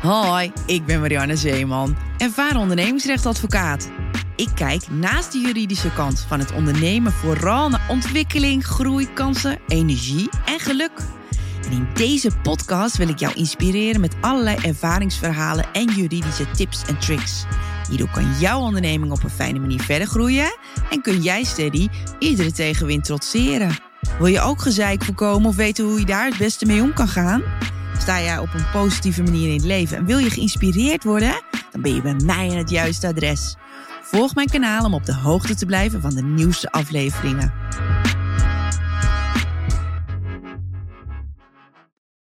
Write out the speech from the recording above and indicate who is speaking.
Speaker 1: Hoi, ik ben Marianne Zeeman, ervaren ondernemingsrechtadvocaat. Ik kijk naast de juridische kant van het ondernemen vooral naar ontwikkeling, groei, kansen, energie en geluk. En in deze podcast wil ik jou inspireren met allerlei ervaringsverhalen en juridische tips en tricks. Hierdoor kan jouw onderneming op een fijne manier verder groeien en kun jij steady iedere tegenwind trotseren. Wil je ook gezeik voorkomen of weten hoe je daar het beste mee om kan gaan? Sta jij op een positieve manier in het leven en wil je geïnspireerd worden? Dan ben je bij mij aan het juiste adres. Volg mijn kanaal om op de hoogte te blijven van de nieuwste afleveringen.